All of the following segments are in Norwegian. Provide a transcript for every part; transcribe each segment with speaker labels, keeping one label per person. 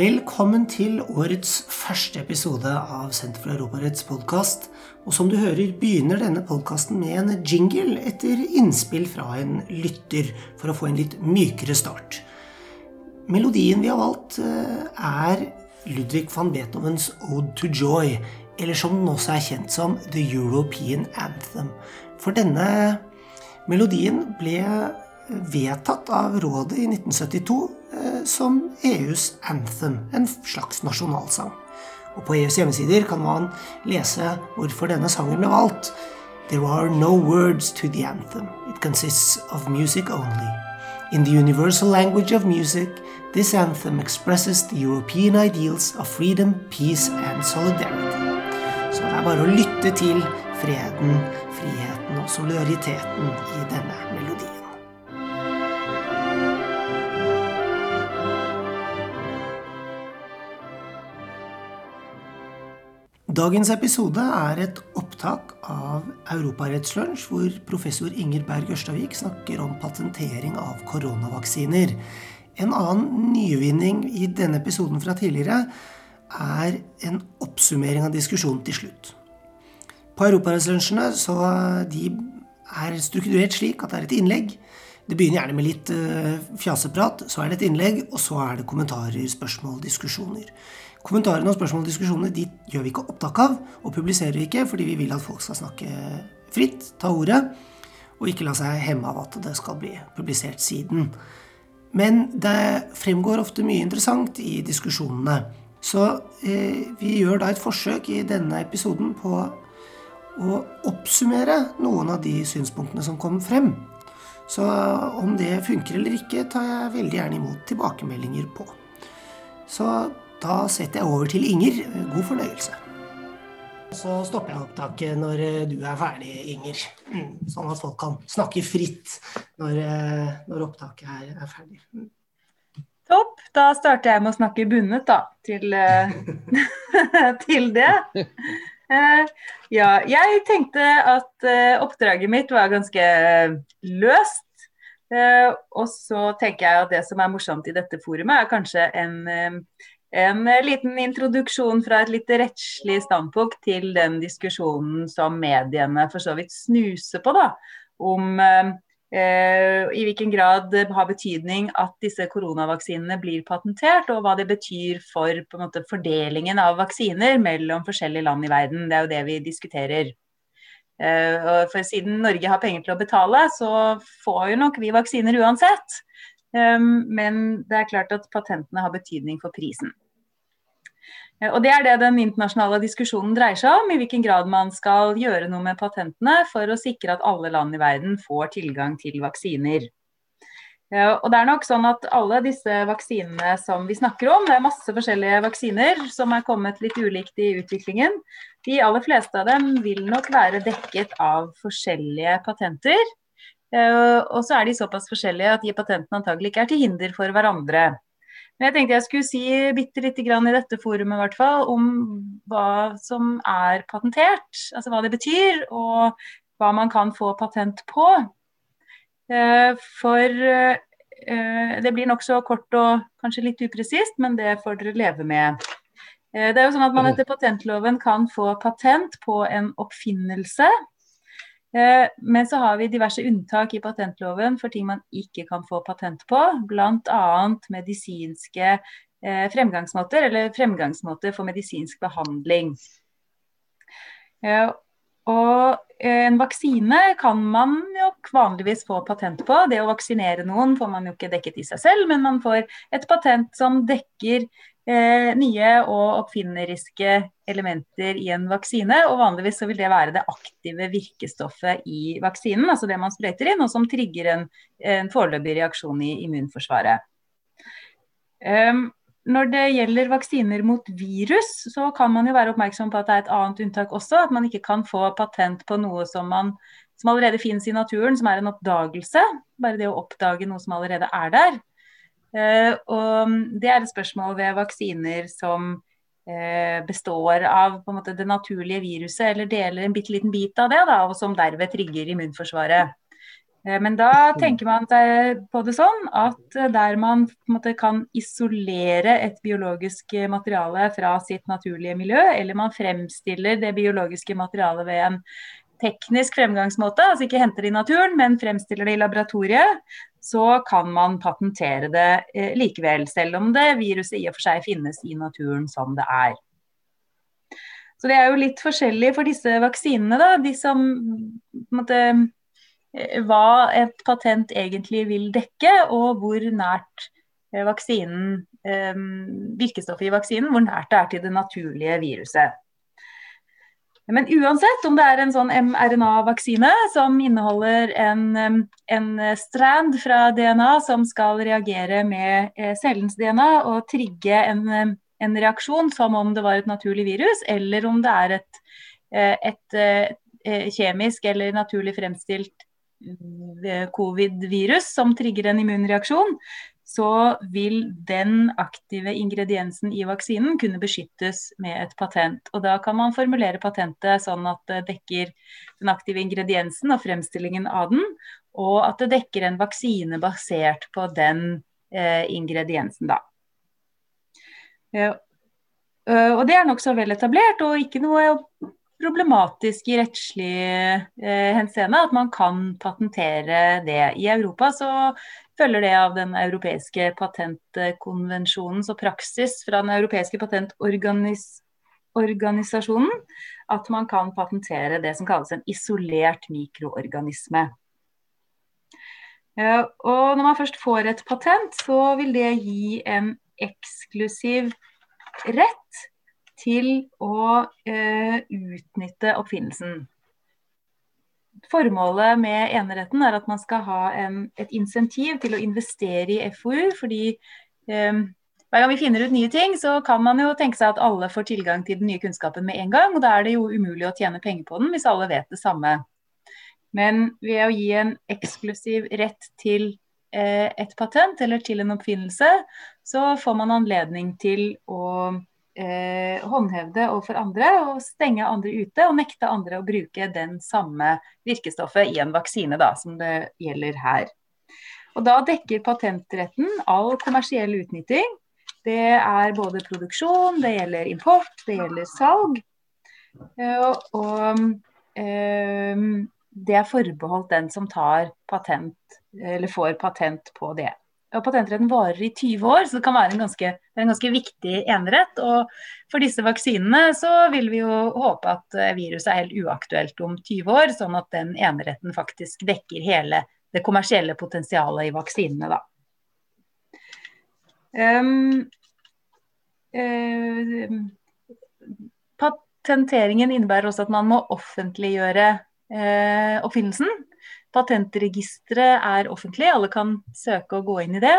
Speaker 1: Velkommen til årets første episode av Senter for Europaretts podkast. Og som du hører, begynner denne podkasten med en jingle etter innspill fra en lytter, for å få en litt mykere start. Melodien vi har valgt, eh, er Ludvig van Beethovens Ode to Joy, eller som den også er kjent som The European Anthem. For denne melodien ble vedtatt av rådet i 1972 eh, som EUs anthem, en slags nasjonalsang. Og på EUs hjemmesider kan man lese hvorfor denne sangen ble valgt. There are no words to the anthem. It consists of music only. In the universal language of music, this anthem expresses the European ideals of freedom, peace and solidarity. Så det er bare å lytte til freden, friheten og solidariteten i denne melodien. Dagens episode er et opptak av Europarettslunsj, hvor professor Inger Berg Ørstavik snakker om patentering av koronavaksiner. En annen nyvinning i denne episoden fra tidligere er en oppsummering av diskusjonen til slutt. På Europarettslunsjene så de er strukturert slik at det er et innlegg. Det begynner gjerne med litt uh, fjaseprat, så er det et innlegg, og så er det kommentarer, spørsmål, diskusjoner. Kommentarene og spørsmål og diskusjoner de gjør vi ikke opptak av og publiserer vi ikke fordi vi vil at folk skal snakke fritt, ta ordet, og ikke la seg hemme av at det skal bli publisert siden. Men det fremgår ofte mye interessant i diskusjonene. Så eh, vi gjør da et forsøk i denne episoden på å oppsummere noen av de synspunktene som kom frem. Så om det funker eller ikke, tar jeg veldig gjerne imot tilbakemeldinger på. Så da setter jeg over til Inger. God fornøyelse. Så stopper jeg opptaket når eh, du er ferdig, Inger. Mm, sånn at folk kan snakke fritt når, eh, når opptaket er, er ferdig. Mm.
Speaker 2: Topp. Da starter jeg med å snakke bundet, da, til, eh, til det. Ja, jeg tenkte at oppdraget mitt var ganske løst. Og så tenker jeg at det som er morsomt i dette forumet, er kanskje en en eh, liten introduksjon fra et litt rettslig standpunkt til den diskusjonen som mediene for så vidt snuser på, da, om eh, i hvilken grad det har betydning at disse koronavaksinene blir patentert, og hva det betyr for måte, fordelingen av vaksiner mellom forskjellige land i verden. Det er jo det vi diskuterer. Eh, for siden Norge har penger til å betale, så får jo nok vi vaksiner uansett. Ehm, men det er klart at patentene har betydning for prisen. Eh, og Det er det den internasjonale diskusjonen dreier seg om, i hvilken grad man skal gjøre noe med patentene for å sikre at alle land i verden får tilgang til vaksiner. Eh, og det er nok sånn at Alle disse vaksinene som vi snakker om, det er masse forskjellige vaksiner som er kommet litt ulikt i utviklingen. De aller fleste av dem vil nok være dekket av forskjellige patenter. Eh, og så er de såpass forskjellige at de patentene antagelig ikke er til hinder for hverandre. Men jeg tenkte jeg skulle si bitte lite grann i dette forumet hvert fall, om hva som er patentert, altså hva det betyr, og hva man kan få patent på. Eh, for eh, det blir nokså kort og kanskje litt upresist, men det får dere leve med. Det er jo sånn at Man etter patentloven kan få patent på en oppfinnelse men så har vi diverse unntak i patentloven for ting man ikke kan få patent på, bl.a. medisinske eh, fremgangsmåter, eller fremgangsmåter for medisinsk behandling. Eh, og en vaksine kan man jo vanligvis få patent på. Det å vaksinere noen får man jo ikke dekket i seg selv, men man får et patent som dekker eh, nye og oppfinneriske elementer i en vaksine. Og vanligvis så vil det være det aktive virkestoffet i vaksinen, altså det man sprøyter inn, og som trigger en, en foreløpig reaksjon i immunforsvaret. Um, når det gjelder vaksiner mot virus, så kan man jo være oppmerksom på at det er et annet unntak også. At man ikke kan få patent på noe som, man, som allerede finnes i naturen, som er en oppdagelse. Bare det å oppdage noe som allerede er der. Eh, og det er et spørsmål ved vaksiner som eh, består av måte, det naturlige viruset, eller deler en bitte liten bit av det, da, og som derved trigger immunforsvaret. Eh, men da tenker man på det sånn at eh, der man måte, kan isolere et biologisk materiale fra sitt naturlige miljø, eller man fremstiller det biologiske materialet ved en teknisk fremgangsmåte, altså ikke henter det i naturen, men fremstiller det i laboratoriet, så kan man patentere det eh, likevel, selv om det viruset i og for seg finnes i naturen som det er. Så det er jo litt forskjellig for disse vaksinene, da. De som på en eh, hva et patent egentlig vil dekke, og hvor nært eh, vaksinen, eh, virkestoffet i vaksinen, hvor nært det er til det naturlige viruset. Men uansett om det er en sånn mRNA-vaksine som inneholder en, en, strand fra DNA som skal reagere med cellens DNA og trigge en en reaksjon som om det var et naturlig virus, eller om det er et, eh, et, et eh, kjemisk eller naturlig fremstilt eh, covid-virus som trigger en immunreaksjon, så vil den aktive ingrediensen i vaksinen kunne beskyttes med et patent. Og Da kan man formulere patentet sånn at det dekker den aktive ingrediensen og fremstillingen av den, og at det dekker en vaksine basert på den eh, ingrediensen. da. Eh, og det er nokså vel etablert, og ikke noe problematisk i rettslig eh, henseende at man kan patentere det. I Europa så følger det av den europeiske patentkonvensjonens og praksis fra den europeiske patentorganisasjonen at man kan patentere det som kalles en isolert mikroorganisme. Ja, og når man først får et patent, så vil det gi en eksklusiv rett til å eh, utnytte oppfinnelsen. Formålet med eneretten er at man skal ha en, et insentiv til å investere i FoU. fordi eh, hver gang vi finner ut nye ting, så kan man jo tenke seg at alle får tilgang til den nye kunnskapen med en gang. Og da er det jo umulig å tjene penger på den hvis alle vet det samme. Men ved å gi en eksklusiv rett til Eh, et patent eller til en oppfinnelse, så får man anledning til å eh, håndhevde overfor andre og stenge andre ute og nekte andre å bruke den samme virkestoffet i en vaksine, da, som det gjelder her. Og Da dekker patentretten all kommersiell utnytting. Det er både produksjon, det gjelder import, det gjelder salg. Eh, og, og eh, det er forbeholdt den som tar patent, eller får patent på det. Og Patentretten varer i 20 år, så det kan være en ganske, en ganske viktig enerett. Og for disse vaksinene så vil vi jo håpe at eh, viruset er helt uaktuelt om 20 år, sånn at den eneretten faktisk dekker hele det kommersielle potensialet i vaksinene, da. Um, uh, patenteringen innebærer også at man må offentliggjøre uh, oppfinnelsen. Patentregisteret er offentlig, alle kan søke og gå inn i det.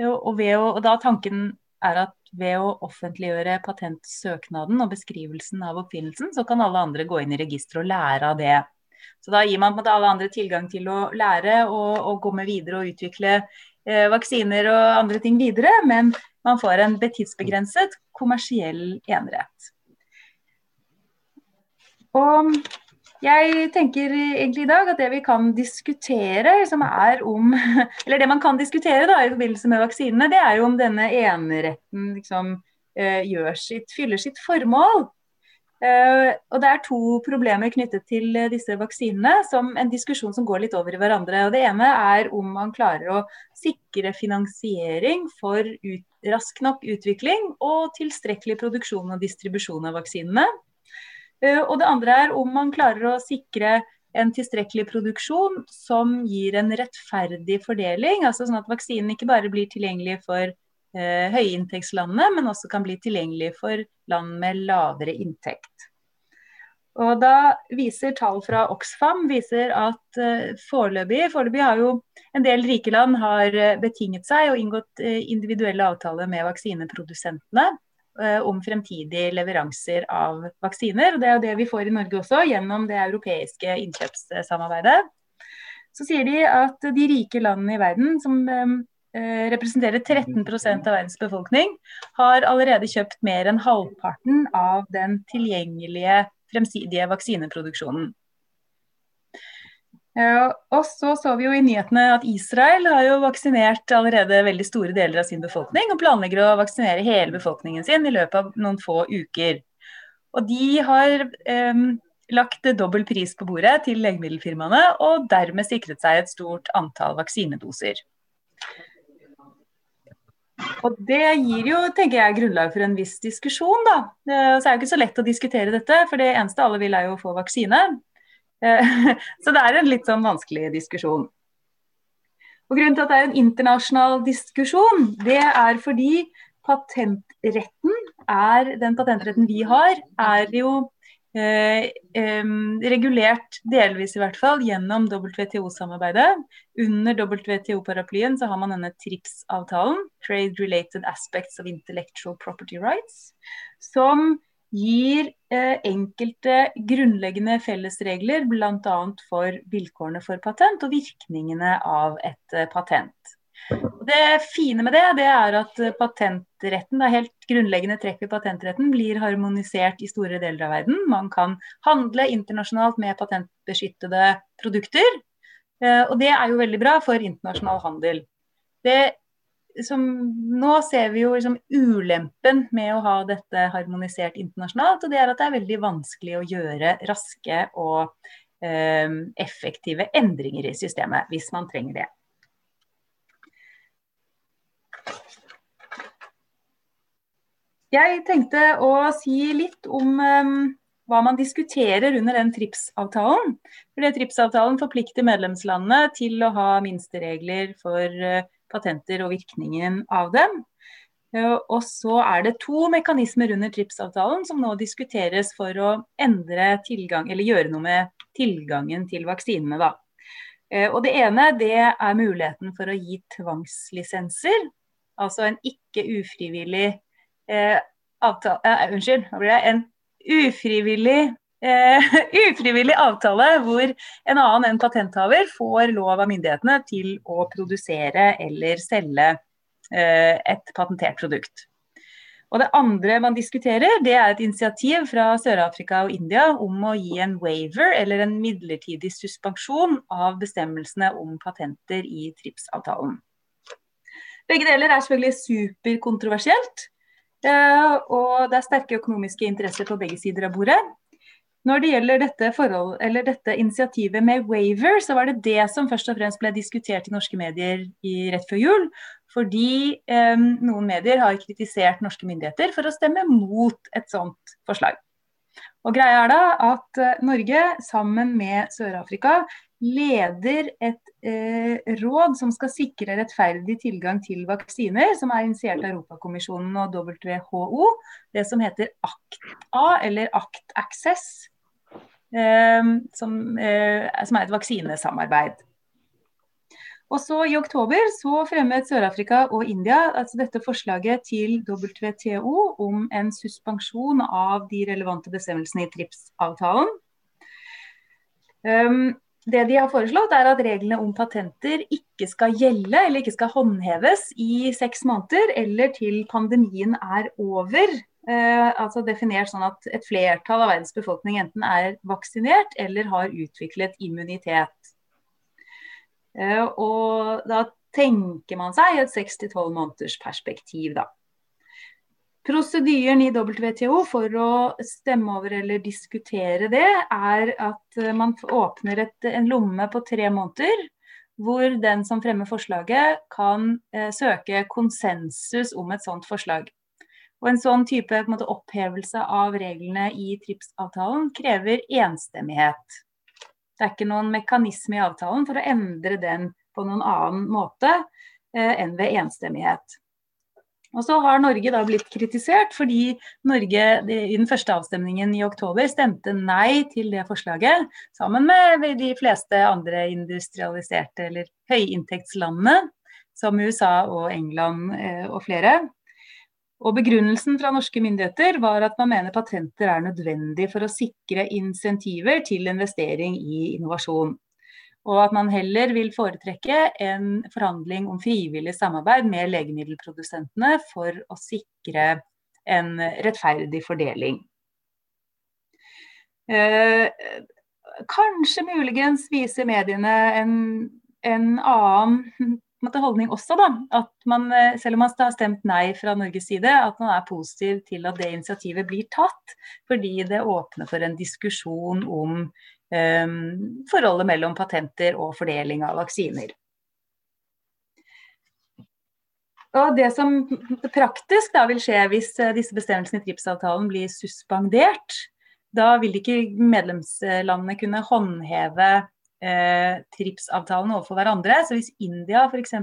Speaker 2: Og, å, og da tanken er at ved å offentliggjøre patentsøknaden og beskrivelsen av oppfinnelsen, så kan alle andre gå inn i registeret og lære av det. Så da gir man alle andre tilgang til å lære og, og med videre og utvikle eh, vaksiner og andre ting videre, men man får en betidsbegrenset kommersiell enerett. Og jeg tenker egentlig i dag at det vi kan diskutere, som er om Eller det man kan diskutere da, i forbindelse med vaksinene, det er jo om denne eneretten liksom uh, sitt, fyller sitt formål. Uh, og Det er to problemer knyttet til uh, disse vaksinene, som en diskusjon som går litt over i hverandre. og Det ene er om man klarer å sikre finansiering for ut, rask nok utvikling og tilstrekkelig produksjon og distribusjon av vaksinene. Eh, og det andre er om man klarer å sikre en tilstrekkelig produksjon som gir en rettferdig fordeling. altså Sånn at vaksinen ikke bare blir tilgjengelig for eh, høyinntektslandene, men også kan bli tilgjengelig for land med lavere inntekt. Og da viser Tall fra Oxfam viser at eh, foreløpig, foreløpig har jo en del rike land har uh, betinget seg og inngått eh, individuelle avtaler med vaksineprodusentene Eh, om fremtidige leveranser av vaksiner. og Det er jo det vi får i Norge også, gjennom det europeiske innkjøpssamarbeidet. Så sier de at de rike landene i verden, som eh, representerer 13% av verdens befolkning, har allerede kjøpt mer enn halvparten av den tilgjengelige fremsidige vaksineproduksjonen. Og så så vi jo i nyhetene at Israel har jo vaksinert allerede veldig store deler av sin befolkning, og planlegger å vaksinere hele befolkningen sin i løpet av noen få uker. Og de har eh, lagt dobbel pris på bordet til legemiddelfirmaene, og dermed sikret seg et stort antall vaksinedoser. Og Det gir jo tenker jeg, grunnlag for en viss diskusjon. da. Så er det ikke så lett å diskutere dette, for det eneste alle vil er jo å få vaksine. Eh, så det er en litt sånn vanskelig diskusjon. Og Grunnen til at det er en internasjonal diskusjon, det er fordi patentretten er, den patentretten vi har, er jo eh, eh, regulert, delvis i hvert fall, gjennom WTO-samarbeidet. Under WTO-paraplyen så har man denne TRIPS-avtalen, Trade Related Aspects of Intellectual Property Rights, som gir eh, enkelte grunnleggende fellesregler, bl.a. for vilkårene for patent og virkningene av et eh, patent. Det fine med det, det er at patentretten, det helt grunnleggende trekk ved patentretten, blir harmonisert i store deler av verden. Man kan handle internasjonalt med patentbeskyttede produkter. Eh, og det er jo veldig bra for internasjonal handel. Det som, nå ser vi jo liksom ulempen med å ha dette harmonisert internasjonalt. Og det er at det er veldig vanskelig å gjøre raske og eh, effektive endringer i systemet hvis man trenger det. Jeg tenkte å si litt om um, hva man diskuterer under den TRIPS-avtalen. TRIPS-avtalen forplikter medlemslandene til å ha minsteregler for uh, patenter og virkningen av dem. Og så er det to mekanismer under TRIPS-avtalen som nå diskuteres for å endre tilgang, eller gjøre noe med tilgangen til vaksinene. Da. Eh, og Det ene det er muligheten for å gi tvangslisenser. Altså en ikke ufrivillig eh, avtale eh, Unnskyld? En ufrivillig Uh, ufrivillig avtale hvor en annen enn patenthaver får lov av myndighetene til å produsere eller selge uh, et patentert produkt. Og Det andre man diskuterer, det er et initiativ fra Sør-Afrika og India om å gi en waiver, eller en midlertidig suspensjon av bestemmelsene om patenter i TRIPS-avtalen. Begge deler er selvfølgelig superkontroversielt. Uh, og det er sterke økonomiske interesser på begge sider av bordet. Når det gjelder dette, forhold, dette, initiativet med waiver, så var det det som først og fremst ble diskutert i norske medier i, rett før jul. Fordi eh, noen medier har kritisert norske myndigheter for å stemme mot et sånt forslag. Og greia er da at eh, Norge sammen med Sør-Afrika leder et eh, råd som skal sikre rettferdig tilgang til vaksiner, som er initiert av Europakommisjonen og WHO. Det som heter ACT-A, eller ACT Access. Eh, som, eh, som, er et vaksinesamarbeid. Og så I oktober så fremmet Sør-Afrika og India altså dette forslaget til WTO om en suspensjon av de relevante bestemmelsene i TRIPS-avtalen. Um, det de har foreslått er at Reglene om patenter ikke skal gjelde eller ikke skal håndheves i seks måneder eller til pandemien er over. Uh, altså definert sånn at et flertall av verdens befolkning enten er vaksinert eller har utviklet immunitet. Eh, og da tenker man seg et 6-12 måneders perspektiv, da. Prosedyren i WTO for å stemme over eller diskutere det, er at man åpner et, en lomme på tre måneder. Hvor den som fremmer forslaget kan eh, søke konsensus om et sånt forslag. Og En sånn type en måte, opphevelse av reglene i TRIPS-avtalen krever enstemmighet. Det er ikke noen mekanisme i avtalen for å endre den på noen annen måte eh, enn ved enstemmighet. Og så har Norge da blitt kritisert fordi Norge i den første avstemningen i oktober stemte nei til det forslaget, sammen med de fleste andre industrialiserte eller høyinntektslandene, som USA og England eh, og flere. Og Begrunnelsen fra norske myndigheter var at man mener patenter er nødvendig for å sikre insentiver til investering i innovasjon. Og at man heller vil foretrekke en forhandling om frivillig samarbeid med legemiddelprodusentene for å sikre en rettferdig fordeling. Eh, kanskje muligens viser mediene en, en annen måte, holdning også, da. At man, eh, selv om man har stemt nei fra Norges side, at man er positiv til at det initiativet blir tatt. Fordi det åpner for en diskusjon om um, forholdet mellom patenter og fordeling av vaksiner. Og Det som praktisk da vil skje hvis eh, disse bestemmelsene i TRIPS-avtalen blir suspendert, da vil ikke medlemslandene kunne håndheve eh, TRIPS-avtalen overfor hverandre. Så hvis India f.eks.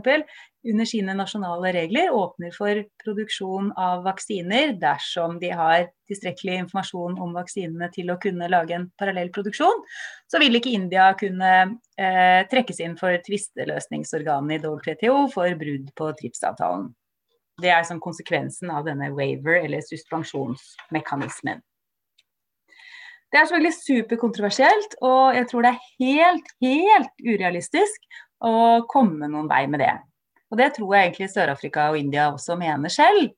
Speaker 2: under sine nasjonale regler åpner for produksjon av vaksiner dersom de har tilstrekkelig informasjon om vaksinene til å kunne lage en parallell produksjon, så vil ikke India kunne eh, trekkes inn for tvisteløsningsorganet i WTO for brudd på TRIPS-avtalen. Det er som konsekvensen av denne waiver- eller suspensjonsmekanismen. Det er selvfølgelig superkontroversielt, og jeg tror det er helt, helt urealistisk å komme noen vei med det. Og det tror jeg egentlig Sør-Afrika og India også mener selv.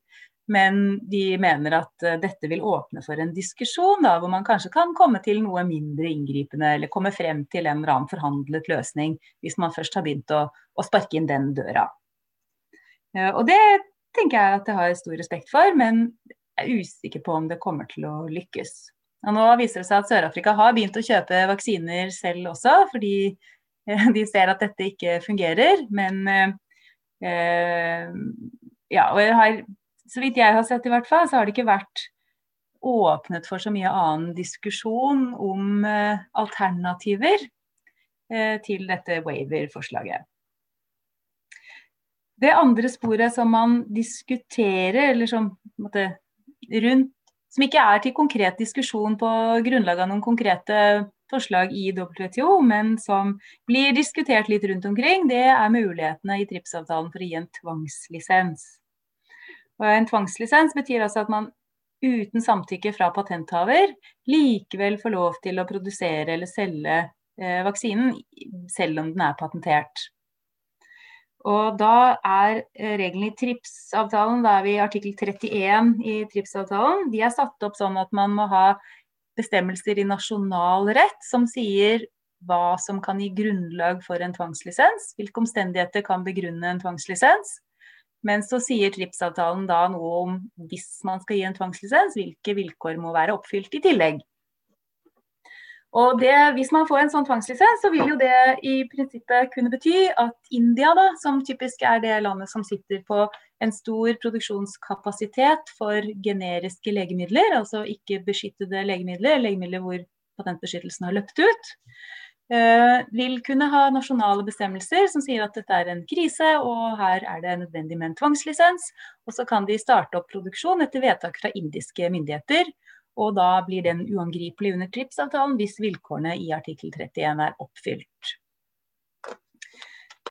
Speaker 2: Men de mener at uh, dette vil åpne for en diskusjon da, hvor man kanskje kan komme til noe mindre inngripende, eller komme frem til en eller annen forhandlet løsning, hvis man først har begynt å, å sparke inn den døra. Uh, og det tenker jeg at jeg har stor respekt for, men jeg er usikker på om det kommer til å lykkes. Og nå viser det seg at Sør-Afrika har begynt å kjøpe vaksiner selv også, fordi eh, de ser at dette ikke fungerer. Men eh, ja, og har, så vidt jeg har sett i hvert fall, så har det ikke vært åpnet for så mye annen diskusjon om eh, alternativer eh, til dette waiver-forslaget. Det andre sporet som man diskuterer, eller som måte, rundt som ikke er til konkret diskusjon på grunnlag av noen konkrete forslag i WTO, men som blir diskutert litt rundt omkring, det er mulighetene i TRIPS-avtalen for å gi en tvangslisens. Og en tvangslisens betyr altså at man uten samtykke fra patenthaver likevel får lov til å produsere eller selge eh, vaksinen selv om den er patentert. Og da er eh, reglene i TRIPS-avtalen, da er vi i artikkel 31 i TRIPS-avtalen, de er satt opp sånn at man må ha bestemmelser i nasjonal rett som sier hva som kan gi grunnlag for en tvangslisens, hvilke omstendigheter kan begrunne en tvangslisens. Men så sier TRIPS-avtalen da noe om hvis man skal gi en tvangslisens, hvilke vilkår må være oppfylt i tillegg. Og det, Hvis man får en sånn tvangslisens, så vil jo det i prinsippet kunne bety at India, da, som typisk er det landet som sitter på en stor produksjonskapasitet for generiske legemidler, altså ikke beskyttede legemidler, legemidler hvor patentbeskyttelsen har løpt ut, eh, vil kunne ha nasjonale bestemmelser som sier at dette er en krise, og her er det nødvendig med en tvangslisens. Og så kan de starte opp produksjon etter vedtak fra indiske myndigheter og da blir den uangripelig under TRIPS-avtalen hvis vilkårene i artikkel 31 er oppfylt.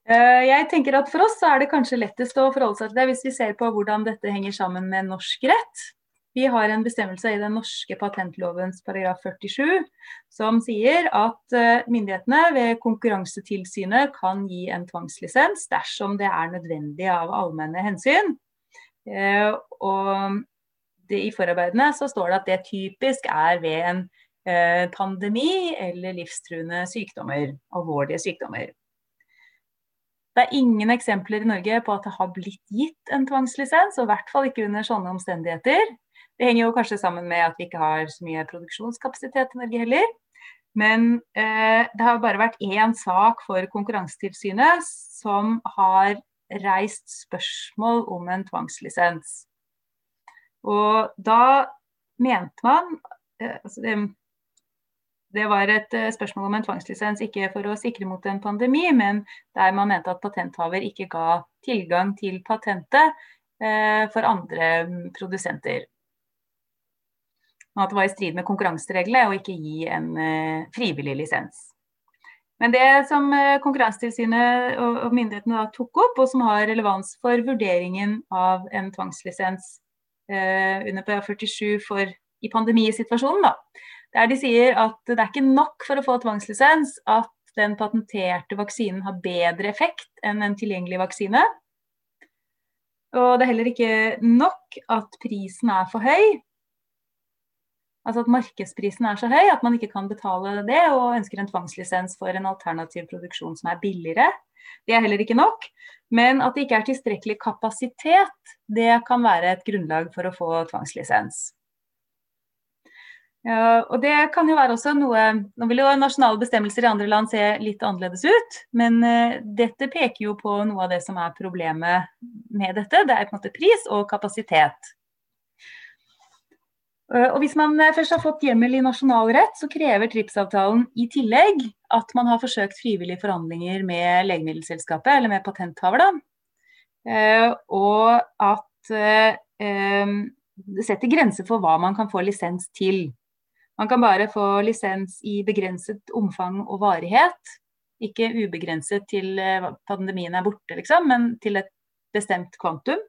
Speaker 2: Eh, jeg tenker at For oss er det kanskje lettest å forholde seg til det hvis vi ser på hvordan dette henger sammen med norsk rett. Vi har en bestemmelse i den norske patentlovens paragraf 47 som sier at eh, myndighetene ved Konkurransetilsynet kan gi en tvangslisens dersom det er nødvendig av allmenne hensyn. Eh, og det, i forarbeidene så står det at det typisk er ved en eh, pandemi eller livstruende sykdommer, alvorlige sykdommer. Det er ingen eksempler i Norge på at det har blitt gitt en tvangslisens, og i hvert fall ikke under sånne omstendigheter. Det henger jo kanskje sammen med at vi ikke har så mye produksjonskapasitet i Norge heller. Men eh, det har bare vært én sak for Konkurransetilsynet som har reist spørsmål om en tvangslisens. Og da mente man eh, altså det, det, var et eh, spørsmål om en tvangslisens ikke for å sikre mot en pandemi, men der man mente at patenthaver ikke ga tilgang til patentet eh, for andre mm, produsenter. Og at det var i strid med konkurransereglene å ikke gi en eh, frivillig lisens. Men det som eh, Konkurransetilsynet og, myndighetene tok opp, og som har relevans for vurderingen av en tvangslisens, under PA47 for, i pandemisituasjonen. Da. Der de sier at det er ikke nok for å få tvangslisens at den patenterte vaksinen har bedre effekt enn en tilgjengelig vaksine. Og det er heller ikke nok at prisen er for høy. Altså at markedsprisen er så høy at man ikke kan betale det, og ønsker en tvangslisens for en alternativ produksjon som er billigere. Det er heller ikke nok. Men at det ikke er tilstrekkelig kapasitet, det kan være et grunnlag for å få tvangslisens. Ja, og det kan jo være også noe Nå vil jo nasjonale bestemmelser i andre land se litt annerledes ut, men uh, dette peker jo på noe av det som er problemet med dette. Det er på en måte pris og kapasitet. Eh, og Hvis man eh, først har fått hjemmel i nasjonal rett, så krever TRIPS-avtalen i tillegg at man har forsøkt frivillige forhandlinger med legemiddelselskapet, eller med patenthaver. Da. Eh, og at det setter grenser for hva man kan få lisens til. Man kan bare få lisens i begrenset omfang og varighet. Ikke ubegrenset til pandemien er borte, liksom, men til et bestemt kvantum.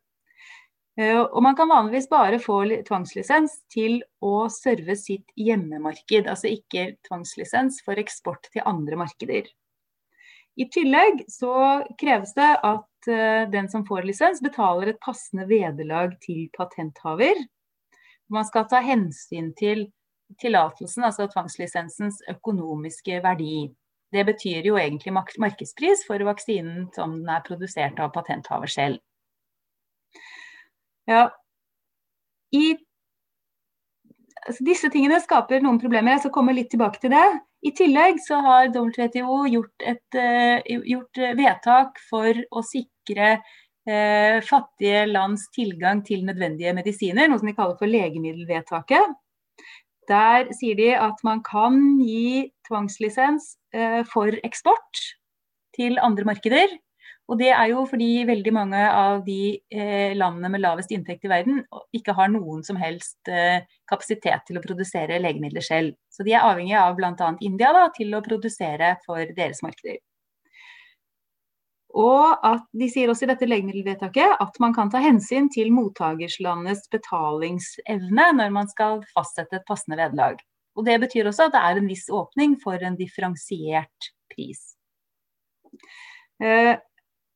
Speaker 2: Eh, og man kan vanligvis bare få tvangslisens til å serve sitt hjemmemarked, altså ikke tvangslisens for eksport til andre markeder. I tillegg så kreves det at uh, den som får lisens, betaler et passende vederlag til patenthaver. Man skal ta hensyn til tillatelsen, altså tvangslisensens økonomiske verdi. Det betyr jo egentlig markedspris for vaksinen som den er produsert av patenthaver selv. Ja. I, altså disse tingene skaper noen problemer. Jeg skal komme litt tilbake til det. I tillegg så har WTO gjort et uh, gjort vedtak for å sikre uh, fattige lands tilgang til nødvendige medisiner, noe som de kaller for legemiddelvedtaket. Der sier de at man kan gi tvangslisens uh, for eksport til andre markeder og det er jo fordi veldig mange av de eh, landene med lavest inntekt i verden ikke har noen som helst eh, kapasitet til å produsere legemidler selv. Så de er avhengige av bl.a. India da, til å produsere for deres markeder. Og at De sier også i dette legemiddelvedtaket at man kan ta hensyn til mottakerslandets betalingsevne når man skal fastsette et passende vederlag. Og Det betyr også at det er en viss åpning for en differensiert pris. Eh,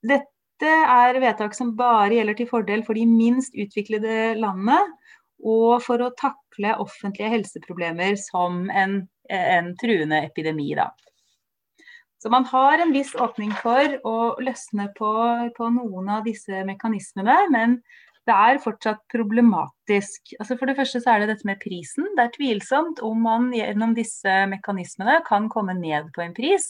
Speaker 2: dette er vedtak som bare gjelder til fordel for de minst utviklede landene, og for å takle offentlige helseproblemer som en, en truende epidemi. Da. Så man har en viss åpning for å løsne på, på noen av disse mekanismene, men det er fortsatt problematisk. Altså for det første så er det dette med prisen. Det er tvilsomt om man gjennom disse mekanismene kan komme ned på en pris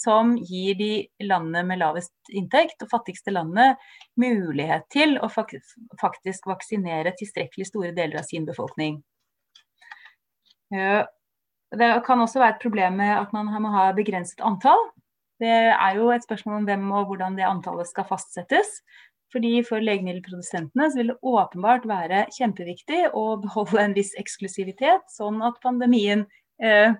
Speaker 2: som gir de landene med lavest inntekt og fattigste landene mulighet til å faktisk vaksinere tilstrekkelig store deler av sin befolkning. Det kan også være et problem med at man må ha begrenset antall. Det er jo et spørsmål om hvem og hvordan det antallet skal fastsettes. Fordi For legemiddelprodusentene så vil det åpenbart være kjempeviktig å beholde en viss eksklusivitet, sånn at pandemien eh, eh,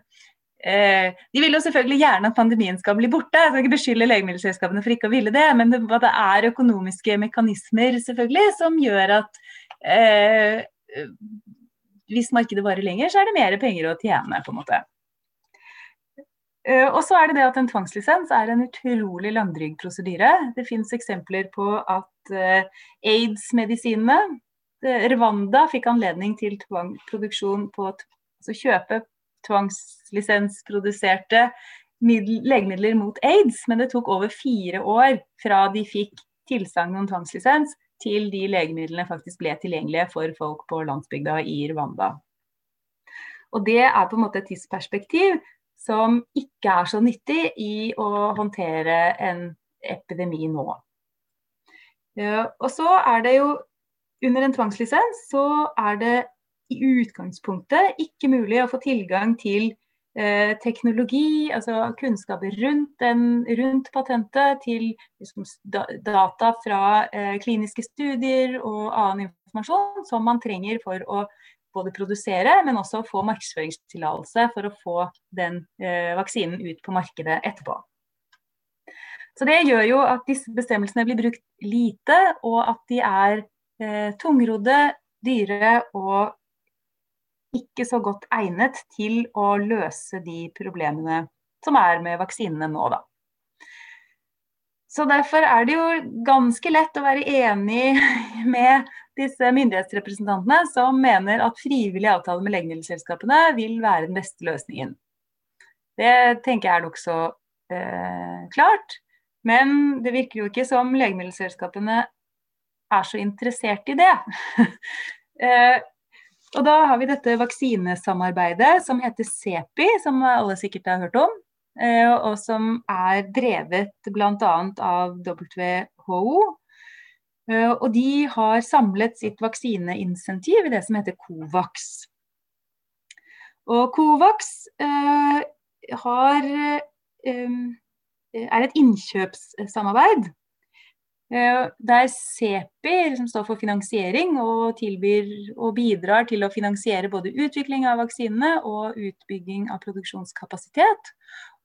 Speaker 2: De vil jo selvfølgelig gjerne at pandemien skal bli borte, jeg skal ikke beskylde legemiddelselskapene for ikke å ville det, men det, det er økonomiske mekanismer selvfølgelig som gjør at eh, hvis markedet varer lenger, så er det mer penger å tjene. på en måte. Uh, og så er det det at En tvangslisens er en utrolig langdryg prosedyre. Det finnes eksempler på at uh, aids-medisinene Rwanda fikk anledning til produksjon på altså kjøpe tvangslisensproduserte legemidler mot aids, men det tok over fire år fra de fikk tilsagn om tvangslisens, til de legemidlene faktisk ble tilgjengelige for folk på landsbygda i Rwanda. Og Det er på en måte et tidsperspektiv som ikke er så nyttig i å håndtere en epidemi nå. Og så er det jo under en tvangslisens så er det i utgangspunktet ikke mulig å få tilgang til eh, teknologi, altså kunnskaper rundt, rundt patentet, til liksom, data fra eh, kliniske studier og annen informasjon som man trenger for å både produsere, men også få markedsføringstillatelse for å få den eh, vaksinen ut på markedet etterpå. Så Det gjør jo at disse bestemmelsene blir brukt lite, og at de er eh, tungrodde, dyre og ikke så godt egnet til å løse de problemene som er med vaksinene nå, da. Så Derfor er det jo ganske lett å være enig med disse myndighetsrepresentantene som mener at frivillig avtale med legemiddelselskapene vil være den beste løsningen. Det tenker jeg er nokså eh, klart. Men det virker jo ikke som legemiddelselskapene er så interessert i det. og da har vi dette vaksinesamarbeidet som heter CEPI, som alle sikkert har hørt om. Eh, og som er drevet bl.a. av WHO. Eh, og de har samlet sitt vaksineinsentiv i det som heter COVAX. Og COVAX eh, har, er et innkjøpssamarbeid der CEPI liksom står for finansiering og tilbyr og bidrar til å finansiere både utvikling av vaksinene og utbygging av produksjonskapasitet.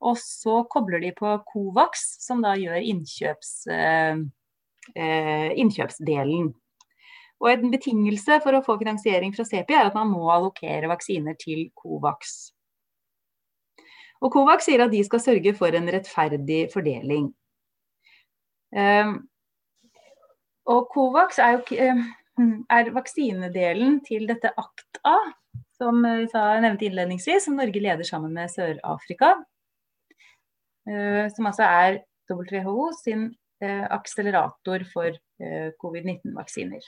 Speaker 2: Og så kobler de på Covax, som da gjør innkjøps, eh, eh, innkjøpsdelen. Og En betingelse for å få finansiering fra CEPI er at man må allokere vaksiner til Covax. Og Covax sier at de skal sørge for en rettferdig fordeling. Um, og Covax er, jo, eh, er vaksinedelen til dette ACT-A, som jeg nevnte innledningsvis, som Norge leder sammen med Sør-Afrika. Eh, som altså er WHO sin eh, akselerator for covid-19-vaksiner.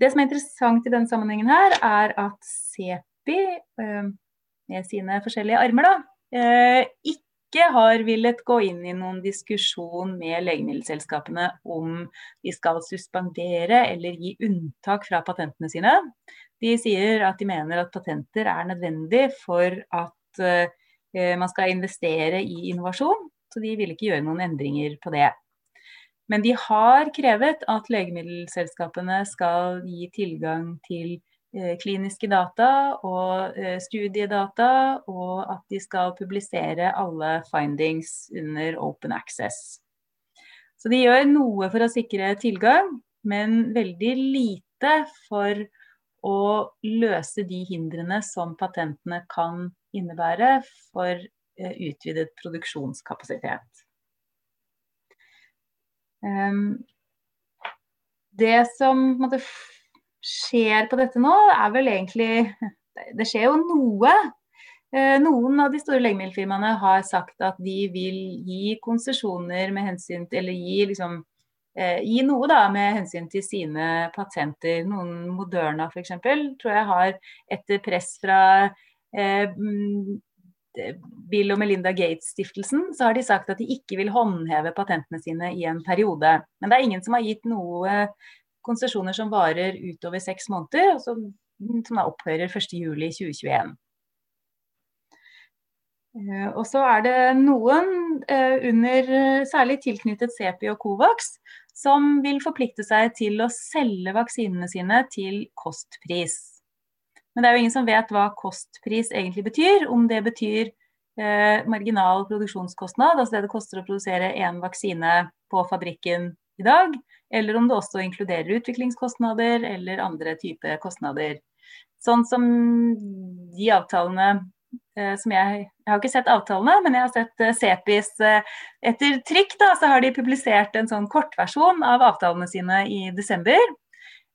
Speaker 2: Det som er interessant i denne sammenhengen her, er at CEPI med sine forskjellige armer da, ikke ikke har villet gå inn i noen diskusjon med legemiddelselskapene om de skal suspendere eller gi unntak fra patentene sine. De sier at de mener at patenter er nødvendig for at uh, man skal investere i innovasjon, så de vil ikke gjøre noen endringer på det. Men de har krevet at legemiddelselskapene skal gi tilgang til Eh, kliniske data og eh, studiedata, og at de skal publisere alle findings under open access. Så de gjør noe for å sikre tilgang, men veldig lite for å løse de hindrene som patentene kan innebære for eh, utvidet produksjonskapasitet. Ehm, det som skjer på dette nå, er vel egentlig Det skjer jo noe. Eh, noen av de store legemiddelfirmaene har sagt at de vil gi konsesjoner med hensyn til Eller gi, liksom, eh, gi noe da med hensyn til sine patenter. Noen Moderna f.eks. tror jeg har etter press fra eh, mm, Bill og Melinda Gates-stiftelsen, så har de sagt at de ikke vil håndheve patentene sine i en periode. Men det er ingen som har gitt noe konsesjoner som varer utover seks måneder, og som, som opphører 1.7.2021. Uh, og så er det noen uh, under, særlig tilknyttet CEPI og Covax, som vil forplikte seg til å selge vaksinene sine til kostpris. Men det er jo ingen som vet hva kostpris egentlig betyr. Om det betyr eh, marginal produksjonskostnad, altså det det koster å produsere én vaksine på fabrikken i dag, eller om det også inkluderer utviklingskostnader eller andre typer kostnader. Sånn som de avtalene eh, som jeg, jeg har ikke sett avtalene, men jeg har sett Sepis CEPIs eh, Etter trykk da, så har de publisert en sånn kortversjon av avtalene sine i desember.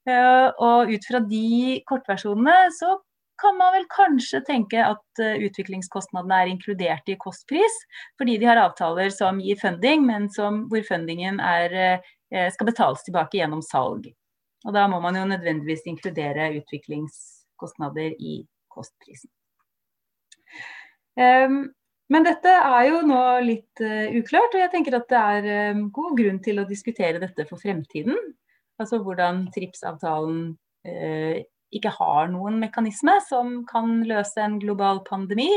Speaker 2: Eh, og ut fra de kortversjonene så kan man vel kanskje tenke at uh, utviklingskostnadene er inkludert i kostpris, fordi de har avtaler som gir funding, men som, hvor fundingen er uh, Eh, skal betales tilbake gjennom salg. Og da må man jo nødvendigvis inkludere utviklingskostnader i kostprisen. Um, men dette er jo nå litt uh, uklart, og jeg tenker at det er um, god grunn til å diskutere dette for fremtiden. Altså hvordan TRIPS-avtalen uh, ikke har noen mekanisme som kan løse en global pandemi,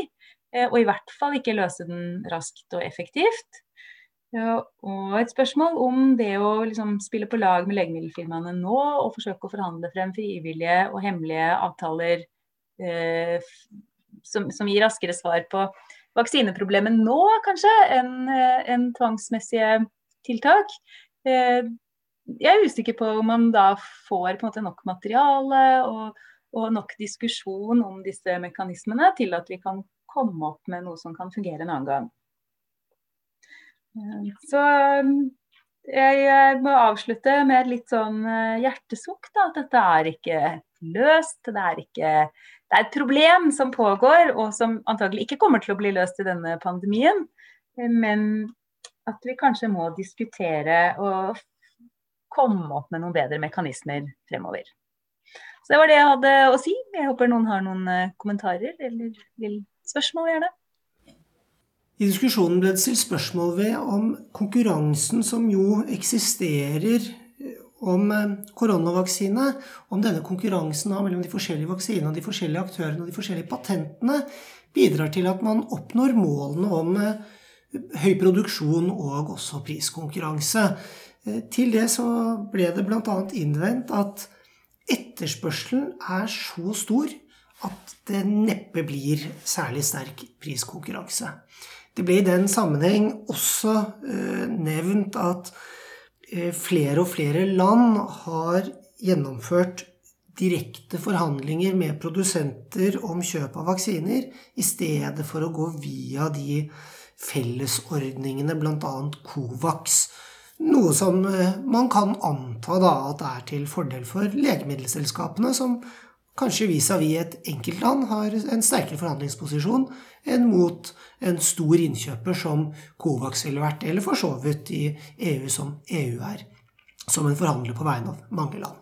Speaker 2: uh, og i hvert fall ikke løse den raskt og effektivt. Og et spørsmål om det å liksom spille på lag med legemiddelfirmaene nå og forsøke å forhandle frem frivillige og hemmelige avtaler eh, som, som, gir raskere svar på vaksineproblemet nå, kanskje, enn eh, en tvangsmessige tiltak. Eh, jeg er usikker på om man da får måte nok materiale og, og nok diskusjon om disse mekanismene til at vi kan komme opp med noe som kan fungere en annen gang. Så jeg må avslutte med et litt sånn eh, hjertesukk. da, At dette er ikke løst. Det er, ikke, det er et problem som pågår, og som antagelig ikke kommer til å bli løst i denne pandemien. Men at vi kanskje må diskutere og komme opp med noen bedre mekanismer fremover. Så det var det jeg hadde å si. Jeg håper noen har noen eh, kommentarer eller vil spørsmål gjerne.
Speaker 1: I diskusjonen ble det stilt spørsmål ved om konkurransen som jo eksisterer eh, om eh, koronavaksine, om denne konkurransen mellom de forskjellige vaksinene de forskjellige aktørene og de forskjellige patentene bidrar til at man oppnår målene om høy produksjon og også priskonkurranse. Til det så ble det bl.a. innvendt at etterspørselen er så stor at det neppe blir særlig sterk priskonkurranse. Det ble i den sammenheng også eh, nevnt at eh, flere og flere land har gjennomført direkte forhandlinger med produsenter om kjøp av vaksiner, i stedet for å gå via de fellesordningene, bl.a. Covax, noe som eh, man kan anta da at er til fordel for legemiddelselskapene, som kanskje vis-à-vis -vis et enkeltland har en sterkere forhandlingsposisjon enn mot en stor innkjøper som Covax ville vært, eller for så vidt i EU som EU er, som en forhandler på vegne av mange land.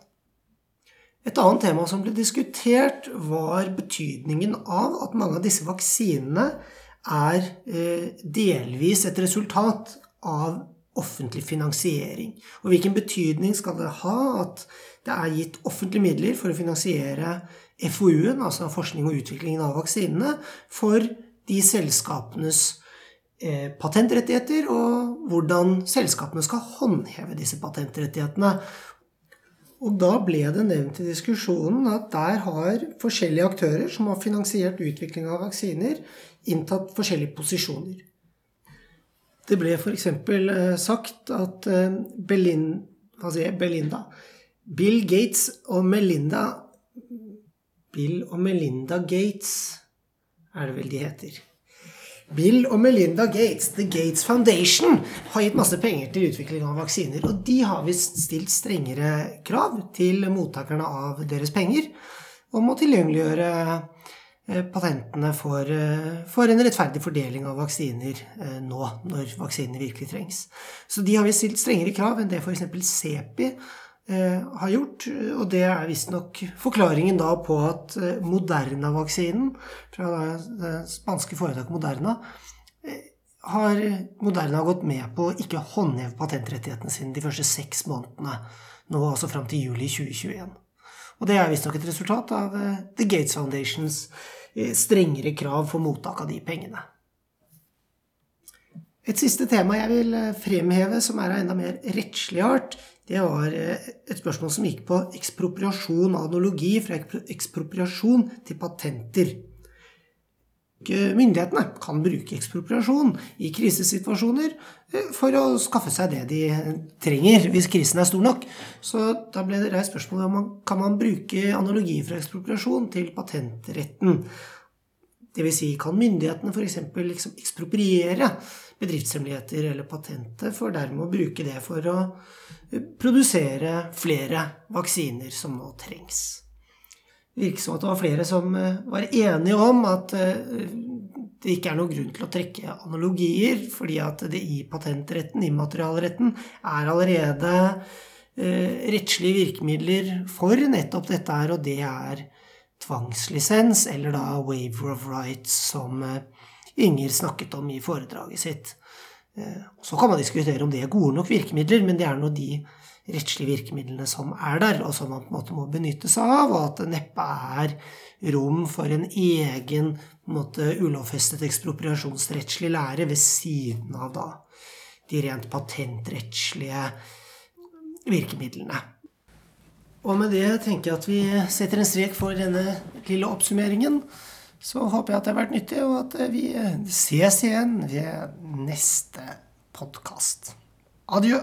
Speaker 1: Et annet tema som ble diskutert, var betydningen av at mange av disse vaksinene er eh, delvis et resultat av offentlig finansiering. Og hvilken betydning skal det ha at det er gitt offentlige midler for å finansiere FoU-en, altså forskning og utviklingen av vaksinene, for de selskapenes eh, patentrettigheter, og hvordan selskapene skal håndheve disse patentrettighetene. Og da ble det nevnt i diskusjonen at der har forskjellige aktører som har finansiert utvikling av vaksiner, inntatt forskjellige posisjoner. Det ble f.eks. Eh, sagt at eh, Belin, Belinda Bill Gates og Melinda Bill og Melinda Gates er det vel de heter. Bill og Melinda Gates, The Gates Foundation, har gitt masse penger til utvikling av vaksiner. Og de har visst stilt strengere krav til mottakerne av deres penger om å tilgjengeliggjøre patentene for, får, en rettferdig fordeling av vaksiner eh, nå, når vaksinene virkelig trengs. Så de har vi stilt strengere krav enn det f.eks. CEPI har gjort. Og det er visstnok forklaringen da på at Moderna-vaksinen fra det spanske foretaket Moderna har Moderna gått med på å ikke håndheve patentrettighetene sine de første seks månedene, nå altså fram til juli 2021. Og det er visstnok et resultat av The Gates Foundations Eh, strengere krav for mottak av de pengene. Et siste tema jeg vil eh, fremheve, som er av enda mer rettslig art, det var eh, et spørsmål som gikk på ekspropriasjon analogi fra ekspropriasjon til patenter. Myndighetene kan bruke ekspropriasjon i krisesituasjoner for å skaffe seg det de trenger hvis krisen er stor nok. Så da ble det reist spørsmål om man kan man bruke analogi fra ekspropriasjon til patentretten. Dvs. Si, kan myndighetene f.eks. Liksom ekspropriere bedriftshemmeligheter eller patenter for dermed å bruke det for å produsere flere vaksiner som nå trengs. Det virker som at det var flere som eh, var enige om at eh, det ikke er noen grunn til å trekke analogier, fordi at det i patentretten, immaterialretten, er allerede eh, rettslige virkemidler for nettopp dette her, og det er tvangslisens, eller da waiver of rights, som Inger snakket om i foredraget sitt. Så kan man diskutere om det er gode nok virkemidler, men det er nå de rettslige virkemidlene som er der, og som man på en måte må benytte seg av, og at det neppe er rom for en egen på en måte, ulovfestet ekspropriasjonsrettslig lære ved siden av da de rent patentrettslige virkemidlene. Og med det tenker jeg at vi setter en strek for denne lille oppsummeringen. Så håper jeg at det har vært nyttig, og at vi ses igjen ved neste podkast. Adjø.